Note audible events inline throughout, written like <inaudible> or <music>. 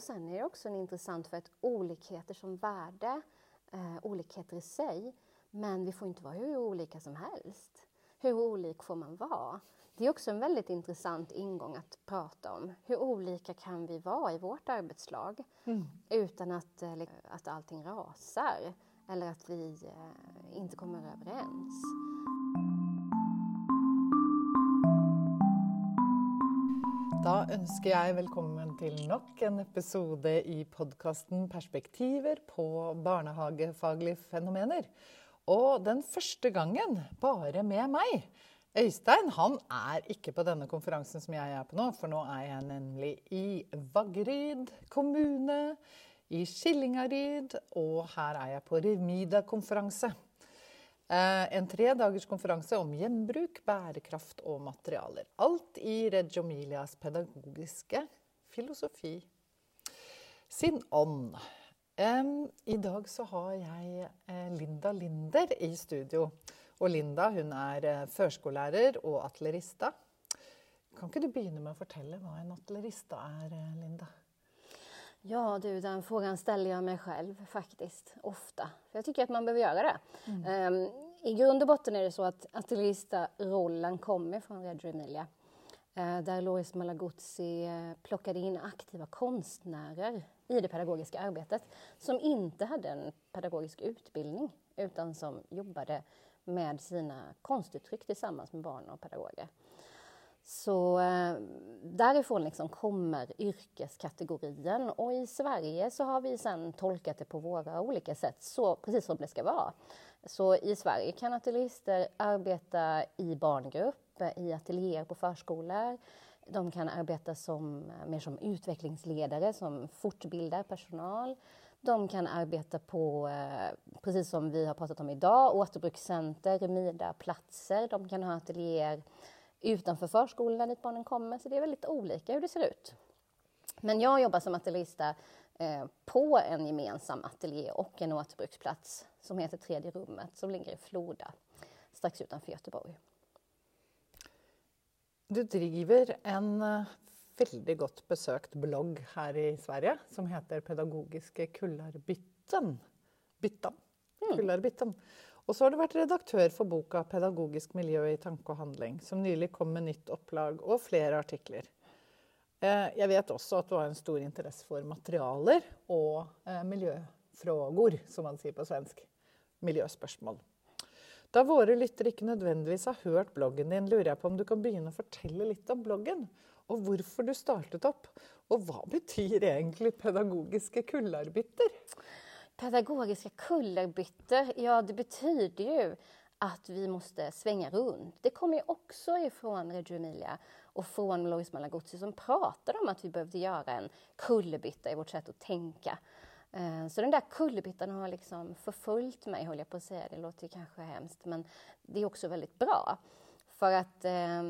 Och sen är det också intressant för att olikheter som värde, eh, olikheter i sig, men vi får inte vara hur olika som helst. Hur olik får man vara? Det är också en väldigt intressant ingång att prata om. Hur olika kan vi vara i vårt arbetslag mm. utan att, eh, att allting rasar eller att vi eh, inte kommer överens? Da ønsker jeg velkommen til nok en episode i podkasten 'Perspektiver på barnehagefaglige fenomener'. Og den første gangen bare med meg. Øystein han er ikke på denne konferansen som jeg er på nå, for nå er jeg nemlig i Vaggeryd kommune, i Skillingaryd, og her er jeg på Remida-konferanse. Eh, en tre dagers konferanse om gjenbruk, bærekraft og materialer. Alt i Reggio Emilias pedagogiske filosofi sin ånd. I dag så har jeg eh, Linda Linder i studio. Og Linda hun er eh, førskolelærer og atlerista. Kan ikke du begynne med å fortelle hva en atlerista är, eh, Linda? Ja du, den frågan ställer jag mig själv faktiskt ofta. För jag tycker att man behöver göra det. Mm. Um, I grund och botten är det så att ateljista-rollen kommer från Reggio Emilia. Uh, där Loris Malaguzzi uh, plockade in aktiva konstnärer i det pedagogiska arbetet som inte hade en pedagogisk utbildning utan som jobbade med sina konstuttryck tillsammans med barn och pedagoger. Så eh, därifrån liksom kommer yrkeskategorien och i Sverige så har vi sen tolkat det på våra olika sätt, så precis som det ska vara. Så i Sverige kan ateljeister arbeta i barngrupp, i ateljéer på förskolor. De kan arbeta som, eh, mer som utvecklingsledare, som fortbildar personal. De kan arbeta på, eh, precis som vi har pratat om idag, återbrukscenter, Remida-platser. De kan ha ateljéer utanför förskolorna dit barnen kommer, så det är väldigt olika hur det ser ut. Men jag jobbar som ateljista eh, på en gemensam ateljé och en återbruksplats som heter Tredje rummet som ligger i Floda strax utanför Göteborg. Du driver en eh, väldigt gott besökt blogg här i Sverige som heter Pedagogiske kullarbytten. Bytten. Mm. Kullarbytten. Och så har du varit redaktör för boka 'Pedagogisk miljö i tanke och handling', som nyligen kom med nytt opplag och flera artiklar. Eh, jag vet också att du har en stor intresse för materialer och eh, miljöfrågor som man säger på svensk. Miljöspörsmål. Då våra lyssnare inte nödvändigtvis har hört bloggen din, lurar jag på om du kan börja å lite om bloggen? och varför du startat upp och vad betyder egentligen pedagogiska kullarbytter? Pedagogiska kullerbyttor, ja det betyder ju att vi måste svänga runt. Det kommer ju också ifrån Reggio Emilia och från Lois Malaguzzi som pratade om att vi behövde göra en kullerbytta i vårt sätt att tänka. Eh, så den där kullerbyttan har liksom förföljt mig, höll jag på att säga. Det låter kanske hemskt, men det är också väldigt bra. För att eh,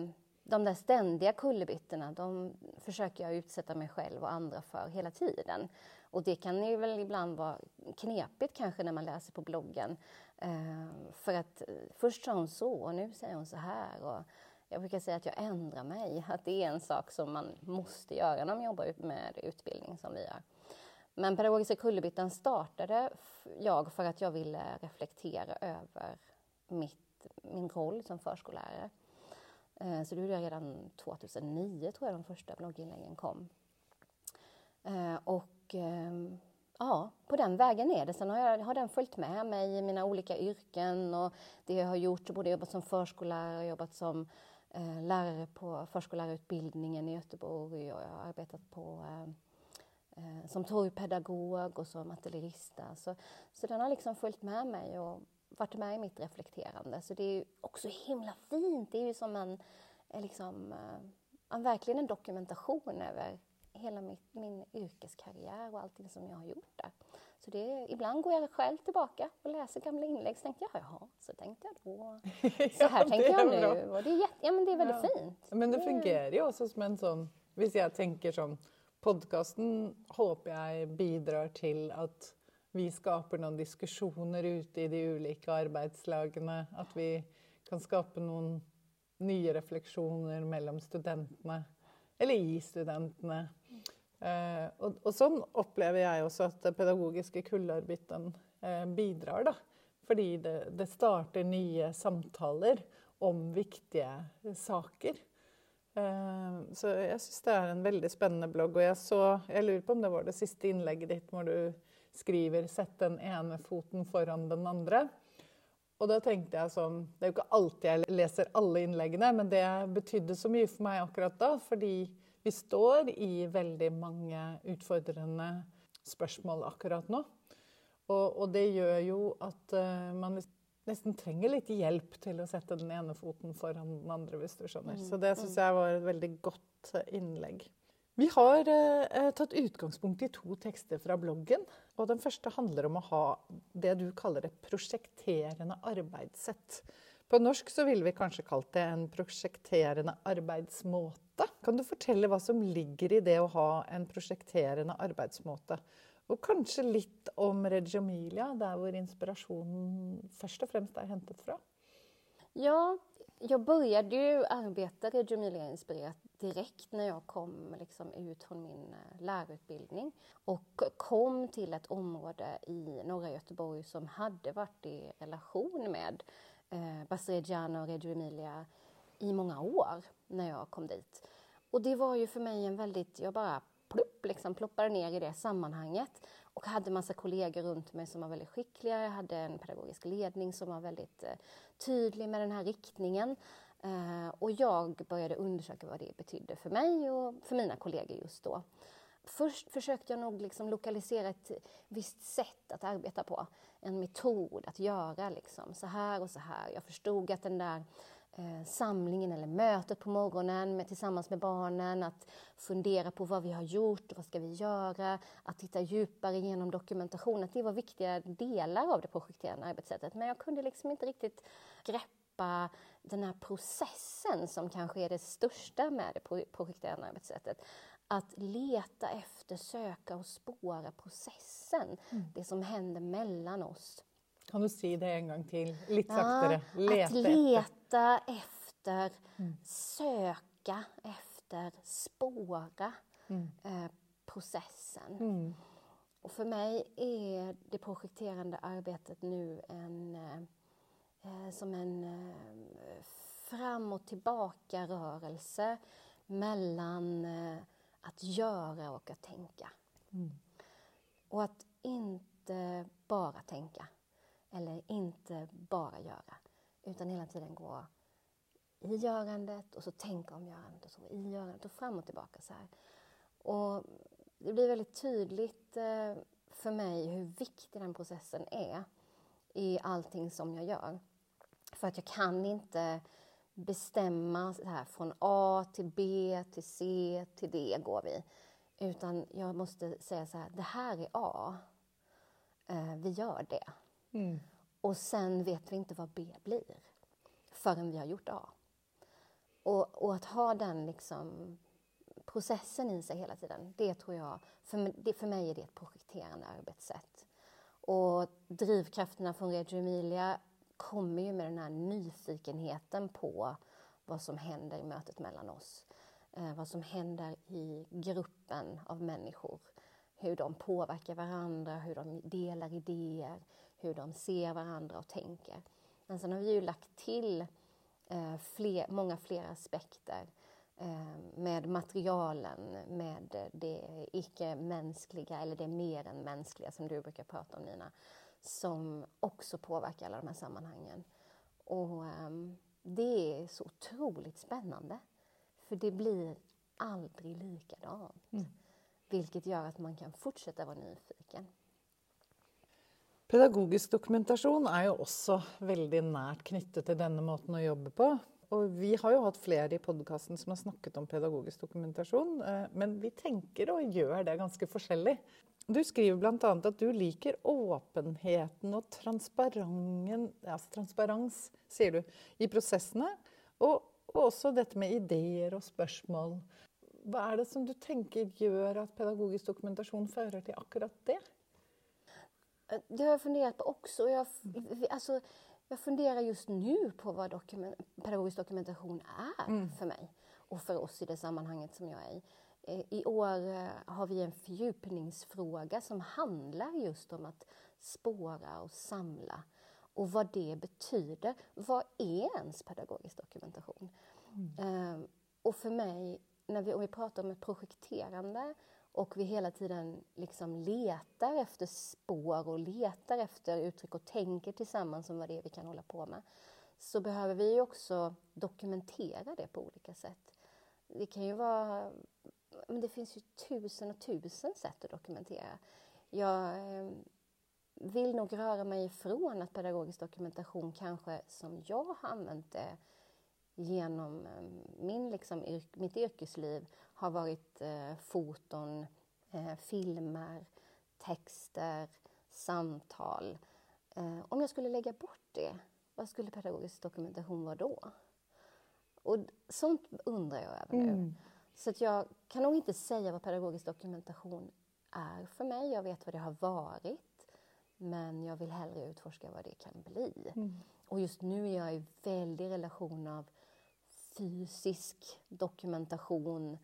de där ständiga kullerbyttorna, de försöker jag utsätta mig själv och andra för hela tiden. Och det kan ju väl ibland vara knepigt kanske när man läser på bloggen. Eh, för att eh, först sa hon så och nu säger hon så här. Och jag brukar säga att jag ändrar mig, att det är en sak som man måste göra när man jobbar med utbildning som vi gör. Men Pedagogiska kullerbyttan startade jag för att jag ville reflektera över mitt, min roll som förskollärare. Eh, så det gjorde jag redan 2009, tror jag de första blogginläggen kom. Eh, och och ehm, ja, på den vägen är det. Sen har, jag, har den följt med mig i mina olika yrken och det jag har gjort, både jobbat som förskollärare och jobbat som eh, lärare på förskollärarutbildningen i Göteborg och jag har arbetat på eh, eh som torgpedagog och som ateljerista. Så, så den har liksom följt med mig och varit med i mitt reflekterande. Så det är också himla fint. Det är ju som en, eh, liksom, eh, en verkligen en dokumentation över hela mitt, min yrkeskarriär och allting som jag har gjort där. Så det, ibland går jag själv tillbaka och läser gamla inlägg så tänkte jag, jaha, så tänkte jag då. <laughs> Så här ja, tänker jag nu. Och det, är jätte, ja, men det är väldigt ja. fint. Men det fungerar ju också som en sån, om jag tänker som podcasten hoppas jag bidrar till att vi skapar någon diskussioner ute i de olika arbetslagen, att vi kan skapa någon nya reflektioner mellan studenterna eller i studenterna Eh, og, og, sånn opplever jeg også at det pedagogiske kullarbiten eh, bidrar, da. Fordi det, det, starter nye samtaler om viktige saker. Eh, så jeg syns det er en veldig spennende blogg. Og jeg så Jeg lurer på om det var det siste innlegget ditt hvor du skriver 'sett den ene foten foran den andre'. Og da tenkte jeg sånn Det er jo ikke alltid jeg leser alle innleggene, men det betydde så mye for meg akkurat da. Fordi vi står i veldig mange utfordrende spørsmål akkurat nå. Og, og det gjør jo at uh, man nesten trenger litt hjelp til å sette den ene foten foran den andre, hvis du skjønner. Mm, Så det syns mm. jeg var et veldig godt innlegg. Vi har eh, tatt utgangspunkt i to tekster fra bloggen. og Den første handler om å ha det du kaller et prosjekterende arbeidssett. På norsk så ville vi kanskje kalt det en prosjekterende arbeidsmåte. Kan du fortelle hva som ligger i det å ha en prosjekterende arbeidsmåte? Og kanskje litt om Reggio Emilia, der hvor inspirasjonen först och främst är hentet fra? Ja, jag började ju arbeta Reggio Emilia-inspirerat direkt när jag kom liksom ut från min eh, lärarutbildning och kom till ett område i norra Göteborg som hade varit i relation med eh, Basreggiano och Reggio Emilia i många år när jag kom dit. Och det var ju för mig en väldigt, jag bara plupp, liksom ploppade ner i det sammanhanget och hade massa kollegor runt mig som var väldigt skickliga. Jag hade en pedagogisk ledning som var väldigt eh, tydlig med den här riktningen. Eh, och jag började undersöka vad det betydde för mig och för mina kollegor just då. Först försökte jag nog liksom lokalisera ett visst sätt att arbeta på, en metod att göra liksom, så här och så här. Jag förstod att den där eh, samlingen eller mötet på morgonen med, tillsammans med barnen, att fundera på vad vi har gjort och vad ska vi göra, att titta djupare genom dokumentation, att det var viktiga delar av det projekterande arbetssättet. Men jag kunde liksom inte riktigt greppa den här processen som kanske är det största med det projekterande arbetssättet. Att leta efter, söka och spåra processen, mm. det som händer mellan oss. Kan du si det en gång till, lite saktare? Ja, leta att leta efter, efter mm. söka efter, spåra mm. eh, processen. Mm. Och för mig är det projekterande arbetet nu en eh, eh, som en eh, fram och tillbaka-rörelse mellan eh, att göra och att tänka. Mm. Och att inte bara tänka, eller inte bara göra, utan hela tiden gå i görandet och så tänka om görandet och så i görandet och fram och tillbaka så här. Och det blir väldigt tydligt eh, för mig hur viktig den processen är i allting som jag gör. För att jag kan inte bestämma så här, från A till B till C till D går vi. Utan jag måste säga så här, det här är A. Eh, vi gör det. Mm. Och sen vet vi inte vad B blir förrän vi har gjort A. Och, och att ha den liksom processen i sig hela tiden, det tror jag, för, det, för mig är det ett projekterande arbetssätt. Och drivkrafterna från Reggio Emilia kommer ju med den här nyfikenheten på vad som händer i mötet mellan oss. Eh, vad som händer i gruppen av människor. Hur de påverkar varandra, hur de delar idéer, hur de ser varandra och tänker. Men sen har vi ju lagt till eh, fler, många fler aspekter eh, med materialen, med det icke-mänskliga eller det mer än mänskliga som du brukar prata om Nina som också påverkar alla de här sammanhangen. Och um, det är så otroligt spännande. För det blir aldrig likadant. Mm. Vilket gör att man kan fortsätta vara nyfiken. Pedagogisk dokumentation är ju också väldigt närt knyttet till denna måten att jobba på. Och vi har ju haft flera i podcasten som har snackat om pedagogisk dokumentation, eh, men vi tänker och gör det ganska olika. Du skriver bl.a. at du liker åpenheten og altså transparens sier du, i prosessene. Og, og, også dette med ideer og spørsmål. Hva er det som du tenker gjør at pedagogisk dokumentasjon fører til akkurat det? Det har jag funderat på också. Jag, alltså, jag funderar just nu på vad dokument, pedagogisk dokumentation är mm. för mig och för oss i det sammanhanget som jag är i. Eh, I år eh, har vi en fördjupningsfråga som handlar just om att spåra och samla och vad det betyder. Vad är ens pedagogisk dokumentation? Mm. Och för mig, när vi, om vi pratar om ett projekterande och vi hela tiden liksom letar efter spår och letar efter uttryck och tänker tillsammans om vad det är vi kan hålla på med, så behöver vi också dokumentera det på olika sätt. Det kan ju vara... Men det finns ju tusen och tusen sätt att dokumentera. Jag eh, vill nog röra mig ifrån att pedagogisk dokumentation kanske, som jag har använt det genom eh, min, liksom, yrk, mitt yrkesliv, har varit eh, foton, eh, filmer, texter, samtal. Eh, om jag skulle lägga bort det, vad skulle pedagogisk dokumentation vara då? Och sånt undrar jag över nu. Mm. Så att jag kan nog inte säga vad pedagogisk dokumentation är för mig. Jag vet vad det har varit, men jag vill hellre utforska vad det kan bli. Mm. Och just nu är jag i väldig relation av fysisk dokumentation,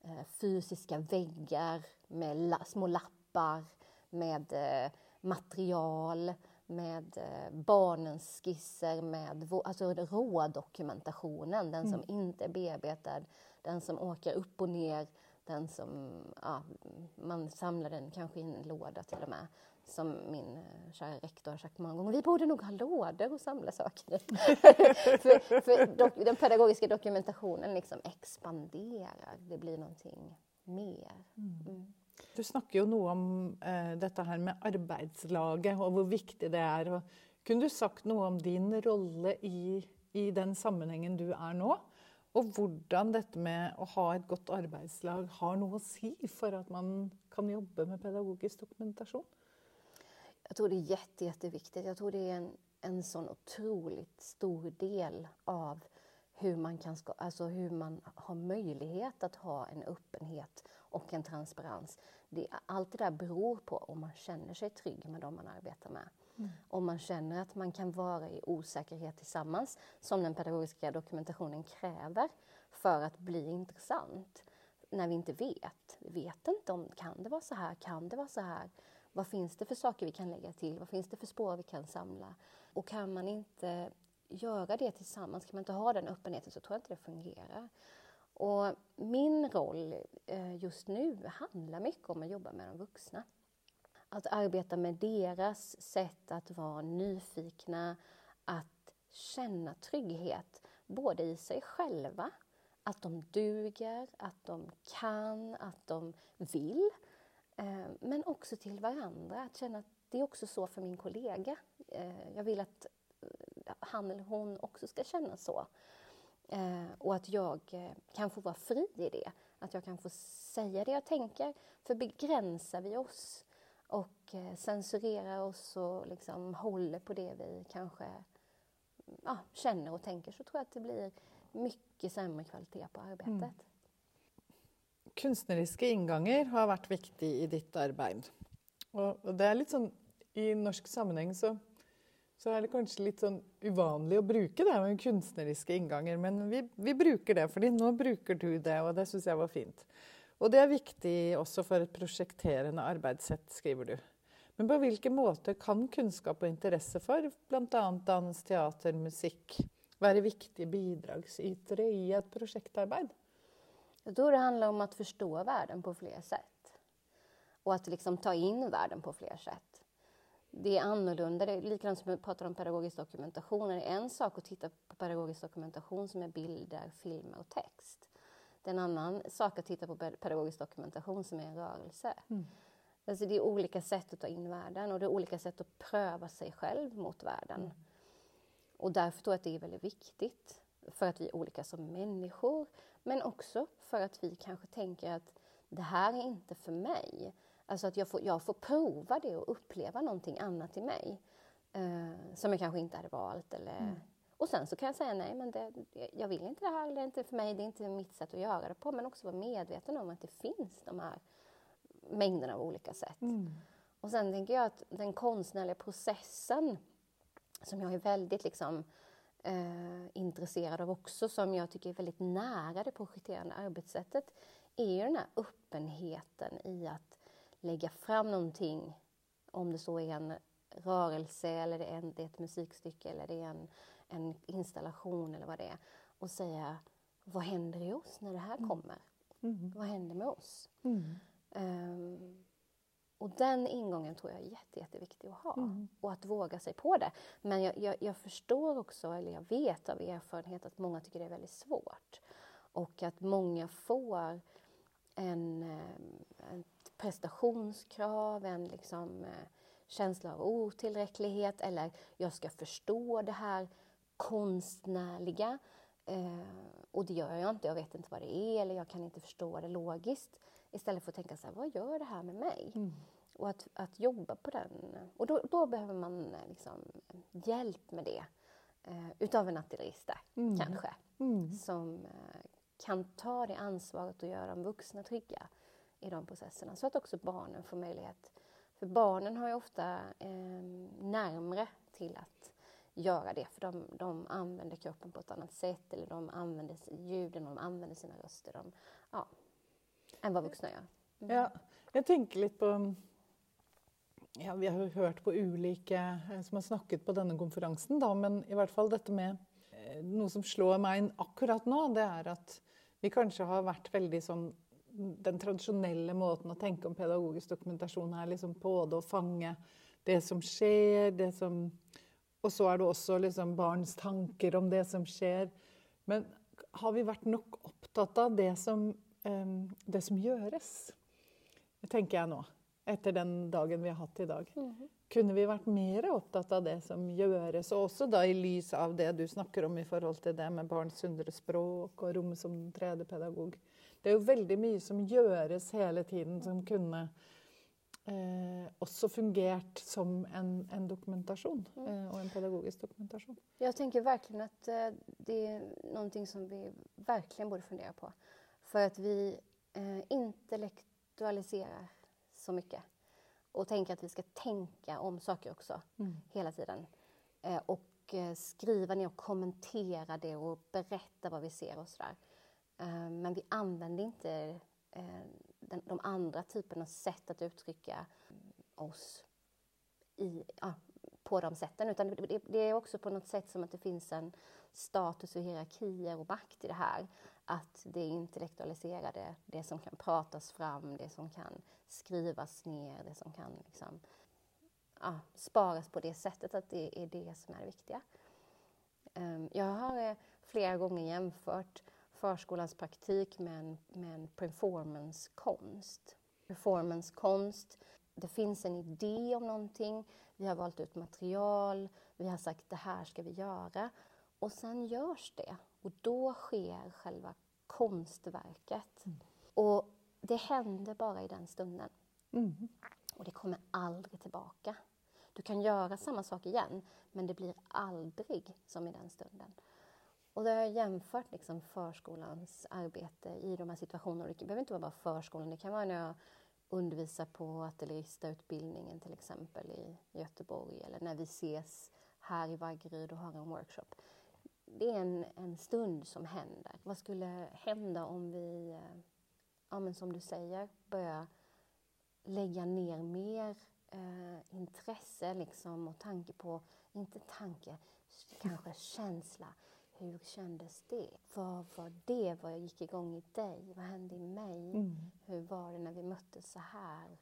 eh, fysiska väggar med la små lappar, med eh, material, med eh, barnens skisser, med alltså rådokumentationen, den som mm. inte är bearbetad, den som åker upp och ner, den som ja, man samlar den kanske i en låda till och med. Som min eh, kära rektor har sagt många gånger, vi borde nog ha lådor och samla saker <laughs> för, för dok, den pedagogiska dokumentationen liksom expanderar, det blir någonting mer. Mm. mm. Du snakker jo noe om eh, dette her med arbeidslaget og hvor viktig det er. Og kunne du sagt noe om din rolle i, i den sammenhengen du er nå? Och hur detta med att ha ett gott arbetslag har att å si för att man kan jobba med pedagogisk dokumentation? Jag tror det är jätte, jätteviktigt. Jag tror det är en, en sån otroligt stor del av hur man, kan, alltså hur man har möjlighet att ha en öppenhet och en transparens. Det, allt det där beror på om man känner sig trygg med dem man arbetar med. Mm. Om man känner att man kan vara i osäkerhet tillsammans, som den pedagogiska dokumentationen kräver för att bli intressant. När vi inte vet. Vi vet inte om kan det vara så här, kan det vara så här? Vad finns det för saker vi kan lägga till? Vad finns det för spår vi kan samla? Och kan man inte göra det tillsammans, kan man inte ha den öppenheten så tror jag inte det fungerar. Och min roll eh, just nu handlar mycket om att jobba med de vuxna. Att arbeta med deras sätt att vara nyfikna, att känna trygghet, både i sig själva, att de duger, att de kan, att de vill, eh, men också till varandra. Att känna att det är också så för min kollega. Eh, jag vill att eh, han eller hon också ska känna så. Och att jag kan få vara fri i det. Att jag kan få säga det jag tänker. För begränsar vi oss och eh, censurerar oss och liksom håller på det vi kanske ja, känner och tänker så tror jag att det blir mycket sämre kvalitet på arbetet. Mm. Kunstneriske ingångar har varit viktig i ditt arbete. Och det är lite sån, I norsk sammanhang så så är det kanske lite sån uvanlig att bruka det med kunstneriske ingångar Men vi, vi brukar det, för nu brukar du det, och det tycker jag var fint. Och det är viktigt också för ett projekterande arbetssätt, skriver du. Men på vilka måte kan kunskap och intresse för bland annat dans, teater, musik vara viktiga bidragsytor i ett projektarbete? Jag tror det handlar om att förstå världen på fler sätt. Och att liksom ta in världen på fler sätt det är annorlunda. Det är likadant som vi pratar om pedagogisk dokumentation. Det är en sak att titta på pedagogisk dokumentation som är bilder, filmer och text. Det är en annan sak att titta på pedagogisk dokumentation som är en rörelse. Mm. Alltså det är olika sätt att ta in världen och det är olika sätt att pröva sig själv mot världen. Mm. Och därför tror jag att det är väldigt viktigt för att vi är olika som människor men också för att vi kanske tänker att det här är inte för mig. Alltså att jag får, jag får prova det och uppleva någonting annat i mig. Eh, som jag kanske inte hade valt. Eller... Mm. Och sen så kan jag säga nej, men det, jag vill inte det här, eller inte för mig, det är inte mitt sätt att göra det på. Men också vara medveten om att det finns de här mängderna av olika sätt. Mm. Och sen tänker jag att den konstnärliga processen, som jag är väldigt liksom, eh, intresserad av också, som jag tycker är väldigt nära det projekterande arbetssättet, är ju den här öppenheten i att lägga fram någonting, om det så är en rörelse eller det är, en, det är ett musikstycke eller det är en, en installation eller vad det är och säga vad händer i oss när det här Mm. kommer? Vad händer med oss? Mm. Ehm, och den ingången tror jag är jätte, jätteviktig att ha Mm. och att våga sig på det. Men jag, jag, jag förstår också, eller jag vet av erfarenhet att många tycker det är väldigt svårt och att många får en, eh, ett prestationskrav, en liksom, eh, känsla av otillräcklighet eller jag ska förstå det här konstnärliga. Eh, och det gör jag inte, jag vet inte vad det är eller jag kan inte förstå det logiskt. Istället för att tänka så här, vad gör det här med mig? Mm. Och att, att jobba på den. Och då, då behöver man eh, liksom hjälp med det. Eh, utav en där, Mm. kanske. Mm. Som kan ta det ansvaret och göra de vuxna trygga i de processerna. Så att också barnen får möjlighet. För barnen har ju ofta eh, närmre till att göra det. För de, de använder kroppen på ett annat sätt. Eller de använder ljuden, de använder sina röster. De, ja, än vad vuxna gör. Mm. Ja, jag tänker lite på ja, Vi har hört på olika eh, som har snackat på denna konferensen, då, men i varje fall detta med eh, som slår mig akkurat nu det är att vi kanske har varit väldigt sånn mm, Den traditionella måten att tänka om pedagogisk dokumentation är liksom på att fånga det som sker det som Og så er det også liksom barns tanker om det som skjer. Men har vi vært nok opptatt av det som, eh, det som gjøres? Det tenker jeg nå, etter den dagen vi har hatt i dag. Mhm. Kunne vi vært mer opptatt av det som gjøres, og også da i lys av det du snakker om i forhold til det med barns sunne språk og rommet som tredje pedagog. Det er jo veldig mye som gjøres hele tiden som kunne eh, också fungert som en, en dokumentation eh, och en pedagogisk dokumentation. Jag tänker verkligen att eh, det är någonting som vi verkligen borde fundera på. För att vi eh, intellektualiserar så mycket och tänker att vi ska tänka om saker också hela tiden. Eh, och eh, skriva ner och kommentera det och berätta vad vi ser och sådär. Men vi använder inte Eh, den, de andra typerna av sätt att uttrycka oss i, ja, på de sätten. Utan det, det, är också på något sätt som att det finns en status och hierarkier och makt i det här. Att det intellektualiserade, det som kan pratas fram, det som kan skrivas ner, det som kan liksom, ja, sparas på det sättet, att det är det som är det viktiga. Ehm, jag har eh, flera gånger jämfört förskolans praktik med en, med en performancekonst. Performancekonst, det finns en idé om någonting, vi har valt ut material, vi har sagt det här ska vi göra och sen görs det och då sker själva konstverket. Och det händer bara i den stunden Mm. och det kommer aldrig tillbaka. Du kan göra samma sak igen, men det blir aldrig som i den stunden. Och då har jag jämfört liksom förskolans arbete i de här situationerna. Det behöver inte vara bara förskolan, det kan vara när jag undervisar på ateljeristautbildningen till exempel i Göteborg eller när vi ses här i Vaggeryd och har en workshop. Det är en, en stund som händer. Vad skulle hända om vi, eh, ja men som du säger, börjar lägga ner mer eh, intresse liksom och tanke på, inte tanke, kanske känsla. Hur kändes det? Vad var det? Vad gick igång i dig? Vad hände i mig? Mm. Hur var det när vi möttes så här?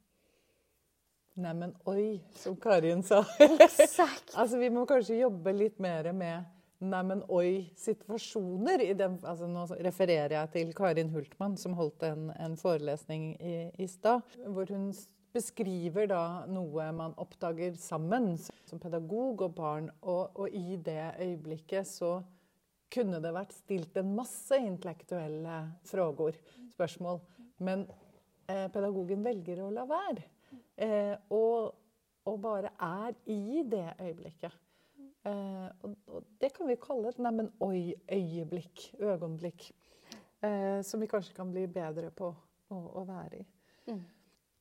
Nei, men oi, som Karin sa. Exakt! altså, <laughs> vi må kanskje jobbe litt mer med nei, men oi-situasjoner. i den- Altså, nå refererer jeg til Karin Hultmann, som holdt en, en forelesning i, i stad, hun s- beskriver da noe man oppdager sammen som pedagog og barn, og, og i det øyeblikket så kunne det vært stilt en masse intellektuelle frågor, spørsmål, men eh, pedagogen velger å la være. Eh, og, og bare er i det øyeblikket. Eh, og, og det kan vi kalle et neimen oi-øyeblikk, øyeblikk, eh, som vi kanskje kan bli bedre på å, å være i. Mm.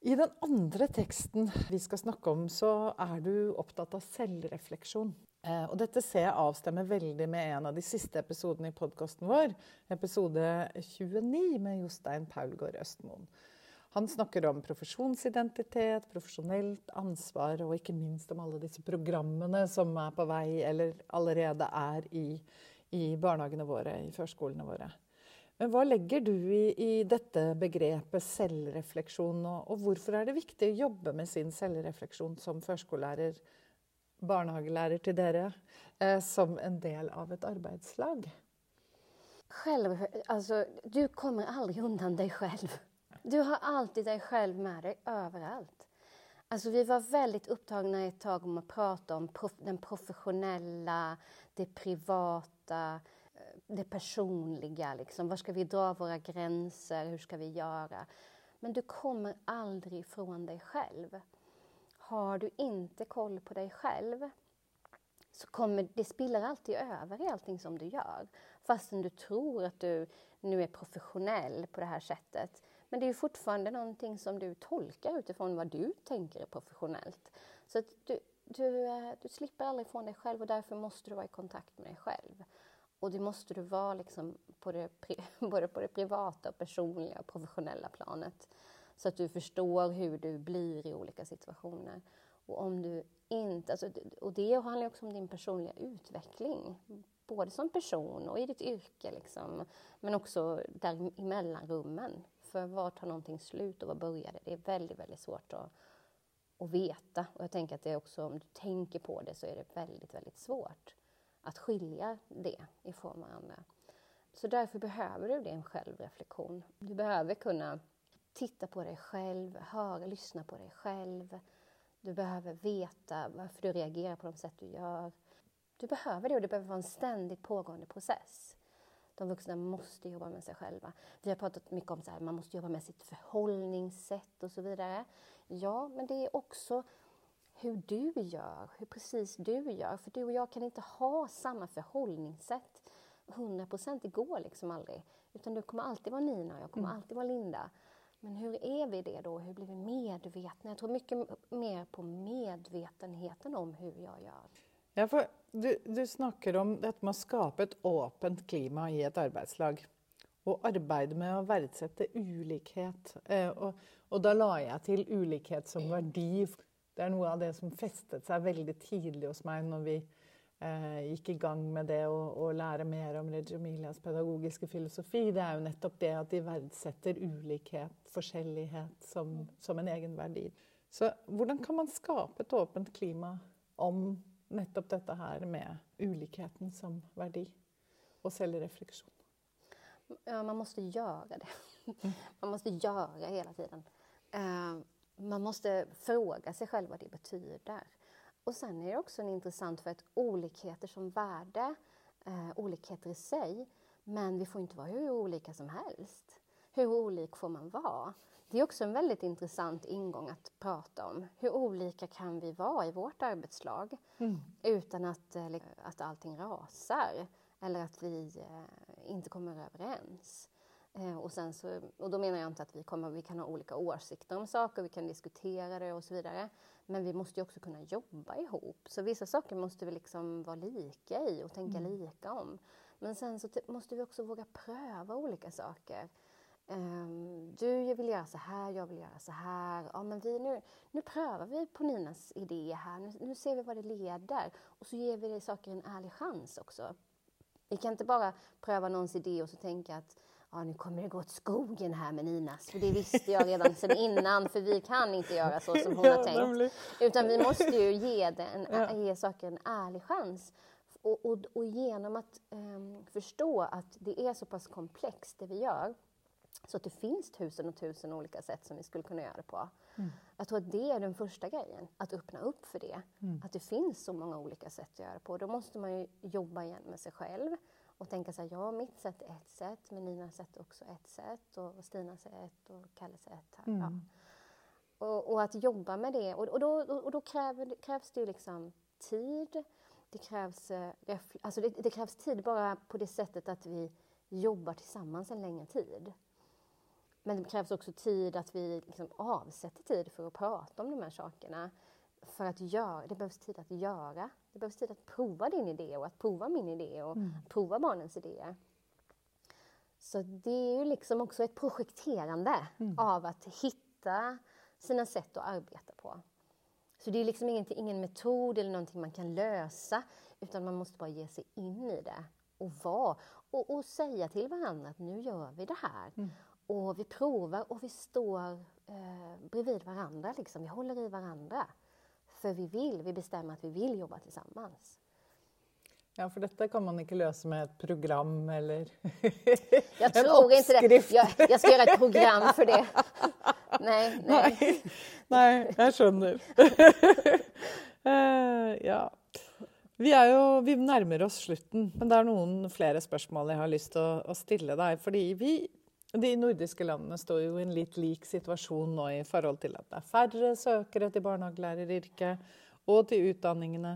I den andre teksten vi skal snakke om, så er du opptatt av selvrefleksjon. Eh, og dette ser jeg avstemmer veldig med en av de siste episodene i podkasten vår, episode 29 med Jostein Paulgaard Østmoen. Han snakker om profesjonsidentitet, profesjonelt ansvar og ikke minst om alle disse programmene som er på vei eller allerede er i, i barnehagene våre, i førskolene våre. Men hva legger du i, i dette begrepet selvrefleksjon, og, og, hvorfor er det viktig å jobbe med sin selvrefleksjon som førskolelærer, barnehagelærer til dere, eh, som en del av ett arbetslag? Själv, alltså, du kommer aldrig undan dig själv. Du har alltid dig själv med dig överallt. Alltså vi var väldigt upptagna ett tag om att prata om prof den professionella, det privata, eh, det personliga. Liksom. Var ska vi dra våra gränser? Hur ska vi göra? Men du kommer aldrig ifrån dig själv. Har du inte koll på dig själv så kommer det spiller alltid över i allting som du gör. Fastän du tror att du nu är professionell på det här sättet men det är fortfarande någonting som du tolkar utifrån vad du tänker är professionellt. Så att du, du, eh, du slipper aldrig från dig själv och därför måste du vara i kontakt med dig själv. Och det måste du vara liksom på det, <laughs> både på det privata, personliga och professionella planet. Så att du förstår hur du blir i olika situationer. Och om du inte, alltså, och det handlar också om din personliga utveckling. Både som person och i ditt yrke, liksom, men också där i mellanrummen. För var tar någonting slut och var börjar det? Det är väldigt, väldigt svårt att, att veta. Och jag tänker att det är också, om du tänker på det så är det väldigt, väldigt svårt att skilja det ifrån varandra. Så därför behöver du din självreflektion. Du behöver kunna titta på dig själv, höra, lyssna på dig själv. Du behöver veta varför du reagerar på de sätt du gör. Du behöver det och det behöver vara en ständigt pågående process. De vuxna måste jobba med sig själva. Vi har pratat mycket om att man måste jobba med sitt förhållningssätt och så vidare. Ja, men det är också hur du gör, hur precis du gör. För du och jag kan inte ha samma förhållningssätt 100 procent. Det går liksom aldrig. Utan du kommer alltid vara Nina och jag kommer mm. alltid vara Linda. Men hur är vi det då? Hur blir vi medvetna? Jag tror mycket mer på medvetenheten om hur jag gör. Ja, for du, du, snakker om dette med å skape et åpent klima i ett arbetslag och arbeta med å verdsette ulikhet. Eh, och og, da la jag till ulikhet som verdi. Det är noe av det som festet sig väldigt tidigt hos mig när vi gikk i gang med det å, å lære mer om Reggio Emilias pedagogiske filosofi. Det er jo nettopp det at de verdsetter ulikhet, forskjellighet, som, som en egen verdi. Så hvordan kan man skape et åpent klima om nettopp dette her med ulikheten som verdi och självreflektion. Ja, man måste göra det. Man måste göra hela tiden. Eh, man måste fråga sig själv vad det betyder. Och sen är det också intressant för att olikheter som värde, eh, olikheter i sig, men vi får inte vara hur olika som helst. Hur olik får man vara? Det är också en väldigt intressant ingång att prata om. Hur olika kan vi vara i vårt arbetslag mm. utan att, eh, att allting rasar eller att vi eh, inte kommer överens? Eh, och, sen så, och då menar jag inte att vi, kommer, vi kan ha olika åsikter om saker, vi kan diskutera det och så vidare. Men vi måste ju också kunna jobba ihop. Så vissa saker måste vi liksom vara lika i och tänka mm. lika om. Men sen så måste vi också våga pröva olika saker. Um, du vill göra så här, jag vill göra så här. Ja, men vi, nu, nu prövar vi på Ninas idé här. Nu, nu ser vi vad det leder. Och så ger vi saker en ärlig chans också. Vi kan inte bara pröva någons idé och så tänka att ja, nu kommer det gå åt skogen här med Ninas. För det visste jag redan sedan innan, för vi kan inte göra så som hon har <laughs> tänkt. Utan vi måste ju ge, det en, ja. ge saker en ärlig chans. Och, och, och genom att um, förstå att det är så pass komplext det vi gör, så att det finns tusen och tusen olika sätt som vi skulle kunna göra det på. Mm. Jag tror att det är den första grejen, att öppna upp för det. Mm. Att det finns så många olika sätt att göra det på. Då måste man ju jobba igen med sig själv och tänka så här, ja mitt sätt är ett sätt, men Nina sätt också ett sätt och Stina sätt och Kalle sätt. Här. Mm. Ja. Och, och, att jobba med det. Och, och då, och då kräver, krävs det ju liksom tid. Det krävs, eh, alltså det, det krävs tid bara på det sättet att vi jobbar tillsammans en längre tid. Men det krävs också tid att vi liksom avsätter tid för att prata om de här sakerna. För att göra, det behövs tid att göra. Det behövs tid att prova din idé och att prova min idé och Mm. prova barnens idéer. Så det är ju liksom också ett projekterande Mm. av att hitta sina sätt att arbeta på. Så det är liksom ingenting, ingen metod eller någonting man kan lösa utan man måste bara ge sig in i det och vara och, och säga till varandra att nu gör vi det här. Mm. Och vi provar och vi står eh, bredvid varandra, liksom. vi håller i varandra. För vi vill, vi bestämmer att vi vill jobba tillsammans. Ja, för dette kan man ikke løse med et program eller Jag <laughs> tror inte det. Jag, jag ska göra ett program för det. <laughs> Nej, nej. Nei, nei jeg skjønner. Eh, ja. Vi, er jo, vi nærmer oss slutten, men det er noen flere spørsmål jeg har lyst til å, å stille deg. Fordi vi, de nordiske landene står jo i en litt lik situasjon nå i forhold til at det er færre søkere til barnehagelæreryrket og til utdanningene.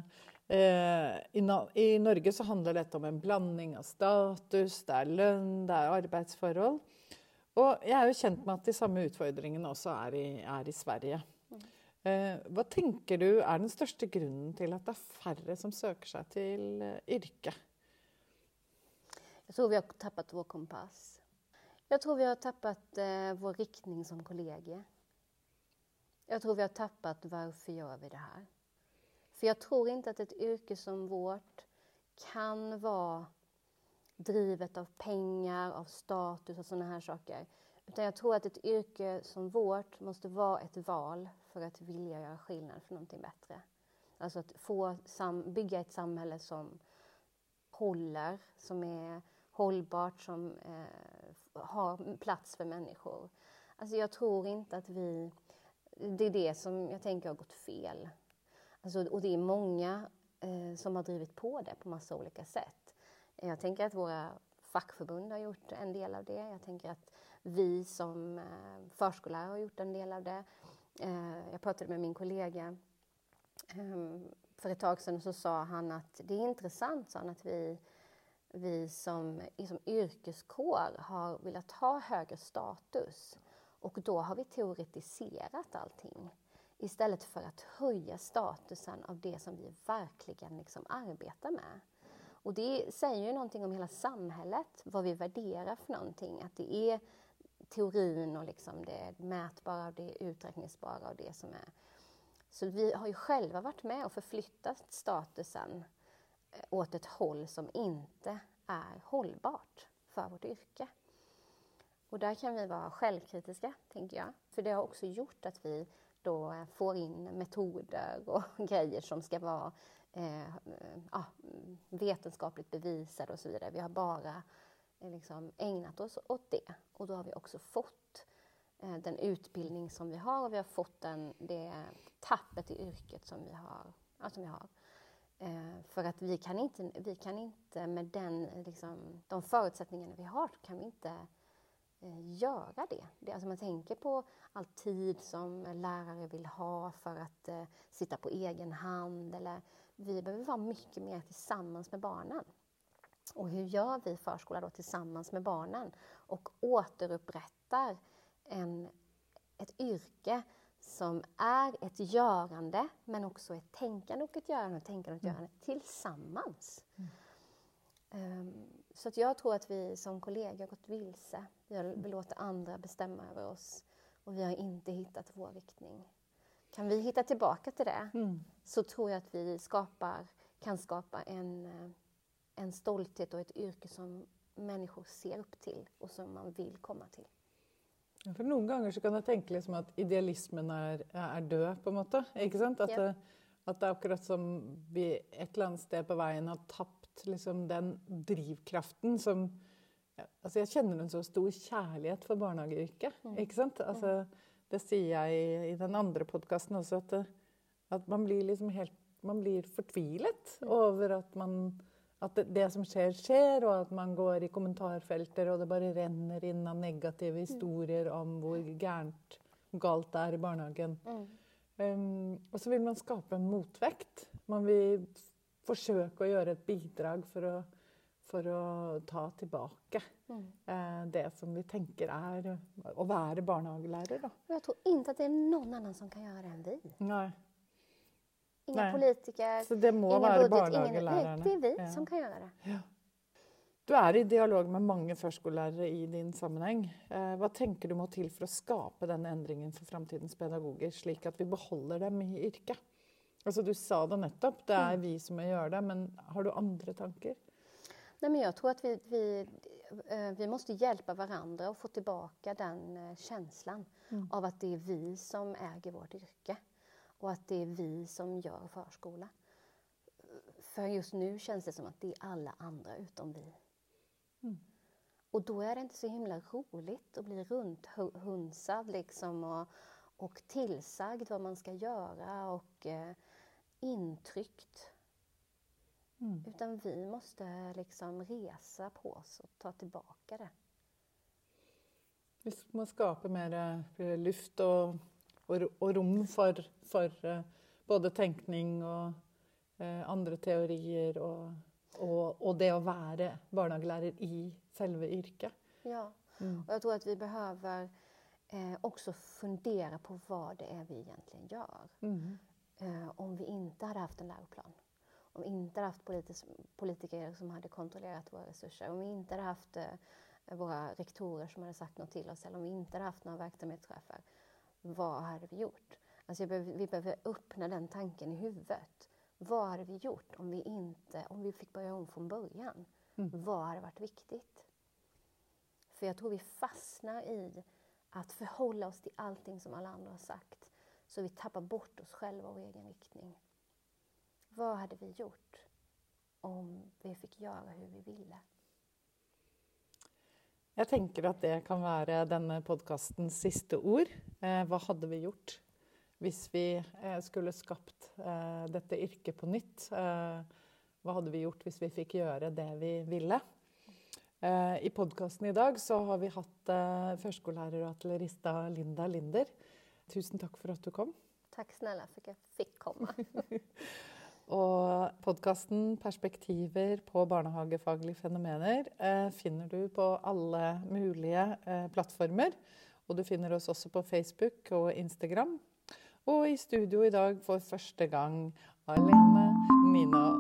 Eh, I, Norge så handler dette om en blanding av status, det er lønn, det er arbeidsforhold. Og jeg er jo kjent med at de samme utfordringene også er i, er i Sverige. Eh, hva tenker du er den største grunnen til at det er færre som søker seg til eh, yrket? Jag tror vi har tappat vår kompass. Jag tror vi har tappat eh, vår riktning som kollegor. Jag tror vi har tappat varför gör vi det här? För jag tror inte att ett yrke som vårt kan vara drivet av pengar, av status och sådana här saker. Utan jag tror att ett yrke som vårt måste vara ett val för att vilja göra skillnad för någonting bättre. Alltså att få sam- bygga ett samhälle som håller, som är hållbart, som eh, har plats för människor. Alltså jag tror inte att vi... Det är det som jag tänker har gått fel. Alltså, och det är många eh, som har drivit på det på massa olika sätt. Jag tänker att våra fackförbund har gjort en del av det. Jag tänker att vi som eh, förskollärare har gjort en del av det. Eh, jag pratade med min kollega eh, för ett tag sedan och så sa han att det är intressant sa han, att vi, vi som, liksom, yrkeskår har velat ha högre status och då har vi teoretiserat allting istället för att höja statusen av det som vi verkligen liksom arbetar med. Och det säger ju någonting om hela samhället, vad vi värderar för någonting. Att det är teorin och liksom det mätbara och det uträkningsbara och det som är... Så vi har ju själva varit med och förflyttat statusen åt ett håll som inte är hållbart för vårt yrke. Och där kan vi vara självkritiska, tänker jag. För det har också gjort att vi då får in metoder och <laughs> grejer som ska vara eh, ja, vetenskapligt bevisade och så vidare. Vi har bara eh, liksom ägnat oss åt det. Och då har vi också fått eh, den utbildning som vi har och vi har fått den, det tappet i yrket som vi har. Ja, som vi har. Eh, för att vi kan inte, vi kan inte med den, liksom, de förutsättningarna vi har, kan vi inte eh, göra det. det. Alltså man tänker på all tid som lärare vill ha för att eh, sitta på egen hand. Eller, vi behöver vara mycket mer tillsammans med barnen. Och hur gör vi förskola då tillsammans med barnen? Och återupprättar en, ett yrke som är ett görande men också ett tänkande och ett görande och tänkande och ett görande tillsammans. Um, så att jag tror att vi som kollegor gått vilse. Vi, har, vi låter andra bestämma över oss och vi har inte hittat vår riktning. Kan vi hitta tillbaka till det Mm. så tror jag att vi skapar, kan skapa en, eh, en stolthet och ett yrke som människor ser upp till och som man vill komma till. For Noen ganger så kan jeg tenke liksom at idealismen er, er død, på en måte. Ikke sant? At, Ja. det, at det er akkurat som vi et eller annet sted på veien har tapt liksom, den drivkraften som altså Jeg kjenner en så stor kjærlighet for barnehageyrket. Ikke sant? Altså, det sier jeg i, den andre podkasten også, at, det- at man blir liksom helt Man blir fortvilet over at man at det, som skjer, skjer, og at man går i kommentarfelter, og det bare renner inn av negative historier om hvor gærent galt det er i barnehagen. Um, og så vil man skape en motvekt. Man vil forsøke å gjøre et bidrag for å, for å ta tilbake eh, det som vi tenker er å være barnehagelærer. Da. Och jag tror inte att det är någon annan som kan göra det än vi. Nei. Inga Nej. politiker, Så det må ingen budget, ingen... Nej, det är vi Ja. som kan göra det. Du er i dialog med mange førskolelærere i din sammenheng. Eh, Hva tenker du må til for å skape denne endringen for framtidens pedagoger, slik at vi beholder dem i yrket? Altså, du sa det nettopp, det er vi som gjøre det, men har du andre tanker? Nej, men jag tror att vi, vi, eh, vi måste hjälpa varandra och få tillbaka den eh, känslan Mm. av att det är vi som äger vårt yrke och att det är vi som gör förskola. För just nu känns det som att det är alla andra utom vi. Mm. Och då är det inte så himla roligt att bli runthunsad liksom och, och tillsagd vad man ska göra och eh, intryckt. Mm. Utan vi måste liksom resa på oss och ta tillbaka det. Vi må skape mer eh, luft og, og, ro- og rom for, for eh, både tenkning og eh, andre teorier og, og, og det å være barnehagelærer i selve yrket. Ja. Mm. Och jag tror att vi behöver eh, också fundera på vad det är vi egentligen gör. Mm. Eh, om vi inte hade haft en läroplan. Om vi inte hade haft politis- politiker som hade kontrollerat våra resurser. Om vi inte hade haft eh, våra rektorer som hade sagt något till oss. Eller om vi inte hade haft några verksamhetschefer. Vad hade vi gjort? Alltså behöver, vi behöver öppna den tanken i huvudet. Vad hade vi gjort om vi, inte, om vi fick börja om från början? Mm. Vad hade varit viktigt? För jag tror vi fastnar i att förhålla oss till allting som alla andra har sagt. Så vi tappar bort oss själva och vår egen riktning. Vad hade vi gjort om vi fick göra hur vi ville? Jeg tenker at det kan være denne podkastens siste ord. Eh, hva hadde vi gjort hvis vi eh, skulle skapt eh, dette yrket på nytt? Eh, hva hadde vi gjort hvis vi fikk gjøre det vi ville? Eh, I podkasten i dag så har vi hatt eh, førskolelærer og artillerista Linda Linder. Tusen takk for at du kom. Tack snälla för att jag fick komma. <laughs> Og podkasten 'Perspektiver på barnehagefaglige fenomener' eh, finner du på alle mulige eh, plattformer. Og du finner oss også på Facebook og Instagram. Og i studio i dag for første gang alene Nina